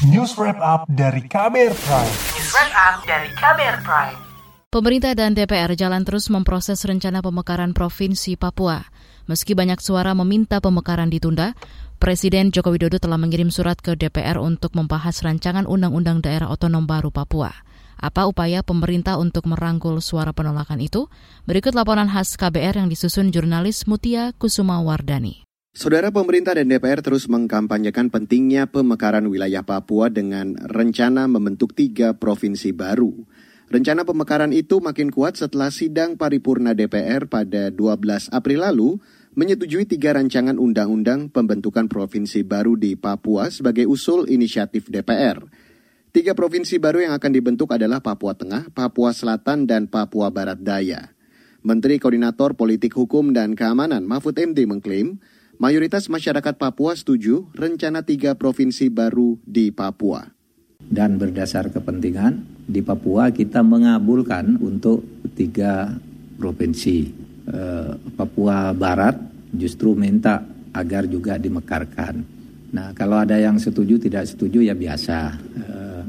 News Wrap Up dari Kamer Prime. News Wrap Up dari Kamer Prime. Pemerintah dan DPR jalan terus memproses rencana pemekaran Provinsi Papua. Meski banyak suara meminta pemekaran ditunda, Presiden Joko Widodo telah mengirim surat ke DPR untuk membahas rancangan Undang-Undang Daerah Otonom Baru Papua. Apa upaya pemerintah untuk merangkul suara penolakan itu? Berikut laporan khas KBR yang disusun jurnalis Mutia Kusuma Wardani. Saudara pemerintah dan DPR terus mengkampanyekan pentingnya pemekaran wilayah Papua dengan rencana membentuk tiga provinsi baru. Rencana pemekaran itu makin kuat setelah sidang paripurna DPR pada 12 April lalu menyetujui tiga rancangan undang-undang pembentukan provinsi baru di Papua sebagai usul inisiatif DPR. Tiga provinsi baru yang akan dibentuk adalah Papua Tengah, Papua Selatan, dan Papua Barat Daya. Menteri Koordinator Politik Hukum dan Keamanan Mahfud MD mengklaim Mayoritas masyarakat Papua setuju rencana tiga provinsi baru di Papua. Dan berdasar kepentingan, di Papua kita mengabulkan untuk tiga provinsi. Eh, Papua Barat justru minta agar juga dimekarkan. Nah, kalau ada yang setuju tidak setuju ya biasa. Eh,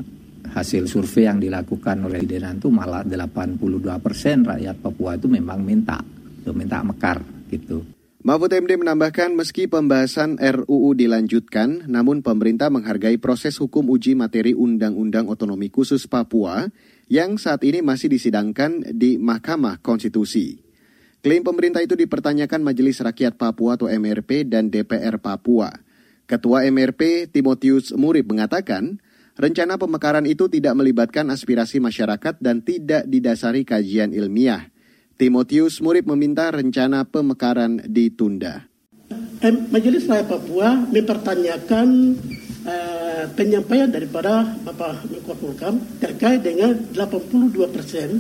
hasil survei yang dilakukan oleh Denan itu malah 82 persen rakyat Papua itu memang minta, minta mekar gitu. Mahfud MD menambahkan meski pembahasan RUU dilanjutkan, namun pemerintah menghargai proses hukum uji materi Undang-Undang Otonomi Khusus Papua yang saat ini masih disidangkan di Mahkamah Konstitusi. Klaim pemerintah itu dipertanyakan Majelis Rakyat Papua atau MRP dan DPR Papua. Ketua MRP Timotius Murib mengatakan, rencana pemekaran itu tidak melibatkan aspirasi masyarakat dan tidak didasari kajian ilmiah. Timotius Murib meminta rencana pemekaran ditunda. Majelis Rakyat Papua mempertanyakan uh, penyampaian daripada Bapak Menko Polhukam terkait dengan 82 persen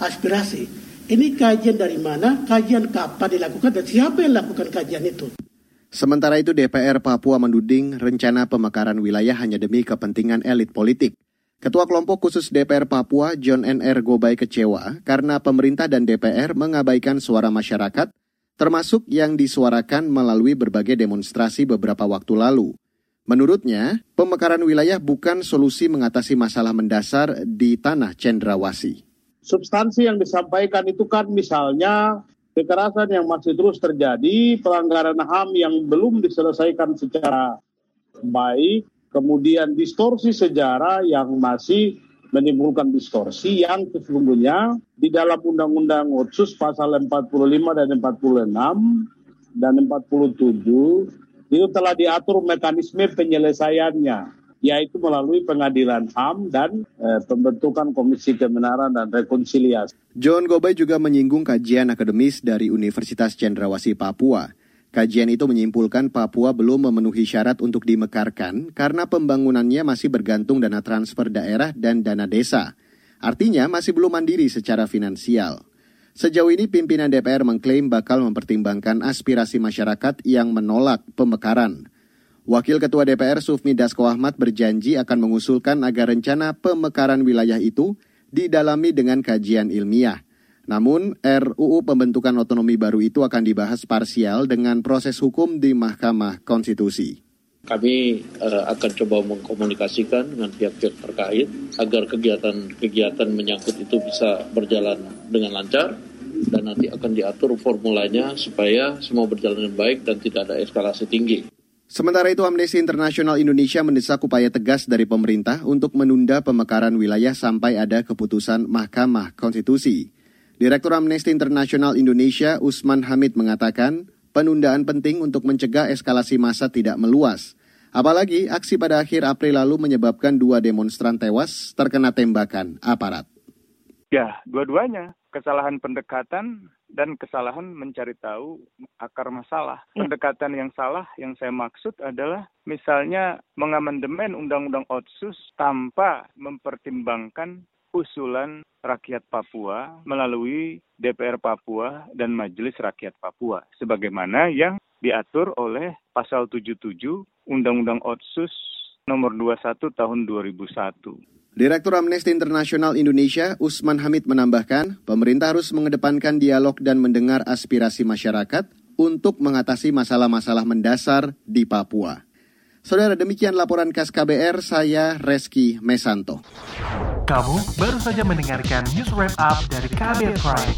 aspirasi. Ini kajian dari mana, kajian kapan dilakukan, dan siapa yang lakukan kajian itu? Sementara itu DPR Papua menuding rencana pemekaran wilayah hanya demi kepentingan elit politik. Ketua kelompok khusus DPR Papua John NR Gobay kecewa karena pemerintah dan DPR mengabaikan suara masyarakat, termasuk yang disuarakan melalui berbagai demonstrasi beberapa waktu lalu. Menurutnya, pemekaran wilayah bukan solusi mengatasi masalah mendasar di tanah cendrawasi. Substansi yang disampaikan itu kan misalnya kekerasan yang masih terus terjadi, pelanggaran HAM yang belum diselesaikan secara baik, kemudian distorsi sejarah yang masih menimbulkan distorsi yang sesungguhnya di dalam Undang-Undang Otsus pasal 45 dan 46 dan 47 itu telah diatur mekanisme penyelesaiannya yaitu melalui pengadilan HAM dan e, pembentukan Komisi Kebenaran dan Rekonsiliasi. John Gobay juga menyinggung kajian akademis dari Universitas Cendrawasih Papua Kajian itu menyimpulkan Papua belum memenuhi syarat untuk dimekarkan karena pembangunannya masih bergantung dana transfer daerah dan dana desa. Artinya masih belum mandiri secara finansial. Sejauh ini pimpinan DPR mengklaim bakal mempertimbangkan aspirasi masyarakat yang menolak pemekaran. Wakil Ketua DPR Sufmi Dasko Ahmad berjanji akan mengusulkan agar rencana pemekaran wilayah itu didalami dengan kajian ilmiah. Namun, RUU pembentukan otonomi baru itu akan dibahas parsial dengan proses hukum di Mahkamah Konstitusi. Kami uh, akan coba mengkomunikasikan dengan pihak-pihak terkait agar kegiatan-kegiatan menyangkut itu bisa berjalan dengan lancar dan nanti akan diatur formulanya supaya semua berjalan dengan baik dan tidak ada eskalasi tinggi. Sementara itu Amnesty International Indonesia mendesak upaya tegas dari pemerintah untuk menunda pemekaran wilayah sampai ada keputusan Mahkamah Konstitusi. Direktur Amnesty International Indonesia Usman Hamid mengatakan, penundaan penting untuk mencegah eskalasi massa tidak meluas. Apalagi aksi pada akhir April lalu menyebabkan dua demonstran tewas terkena tembakan aparat. Ya, dua-duanya. Kesalahan pendekatan dan kesalahan mencari tahu akar masalah. Hmm. Pendekatan yang salah yang saya maksud adalah misalnya mengamandemen Undang-Undang Otsus tanpa mempertimbangkan usulan rakyat Papua melalui DPR Papua dan Majelis Rakyat Papua sebagaimana yang diatur oleh pasal 77 Undang-Undang Otsus nomor 21 tahun 2001. Direktur Amnesty International Indonesia, Usman Hamid menambahkan, pemerintah harus mengedepankan dialog dan mendengar aspirasi masyarakat untuk mengatasi masalah-masalah mendasar di Papua. Saudara, demikian laporan khas KBR, saya Reski Mesanto. Kamu baru saja mendengarkan news wrap up dari KBR Prime.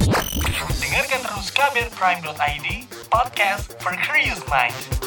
Dengarkan terus kbrprime.id, podcast for curious minds.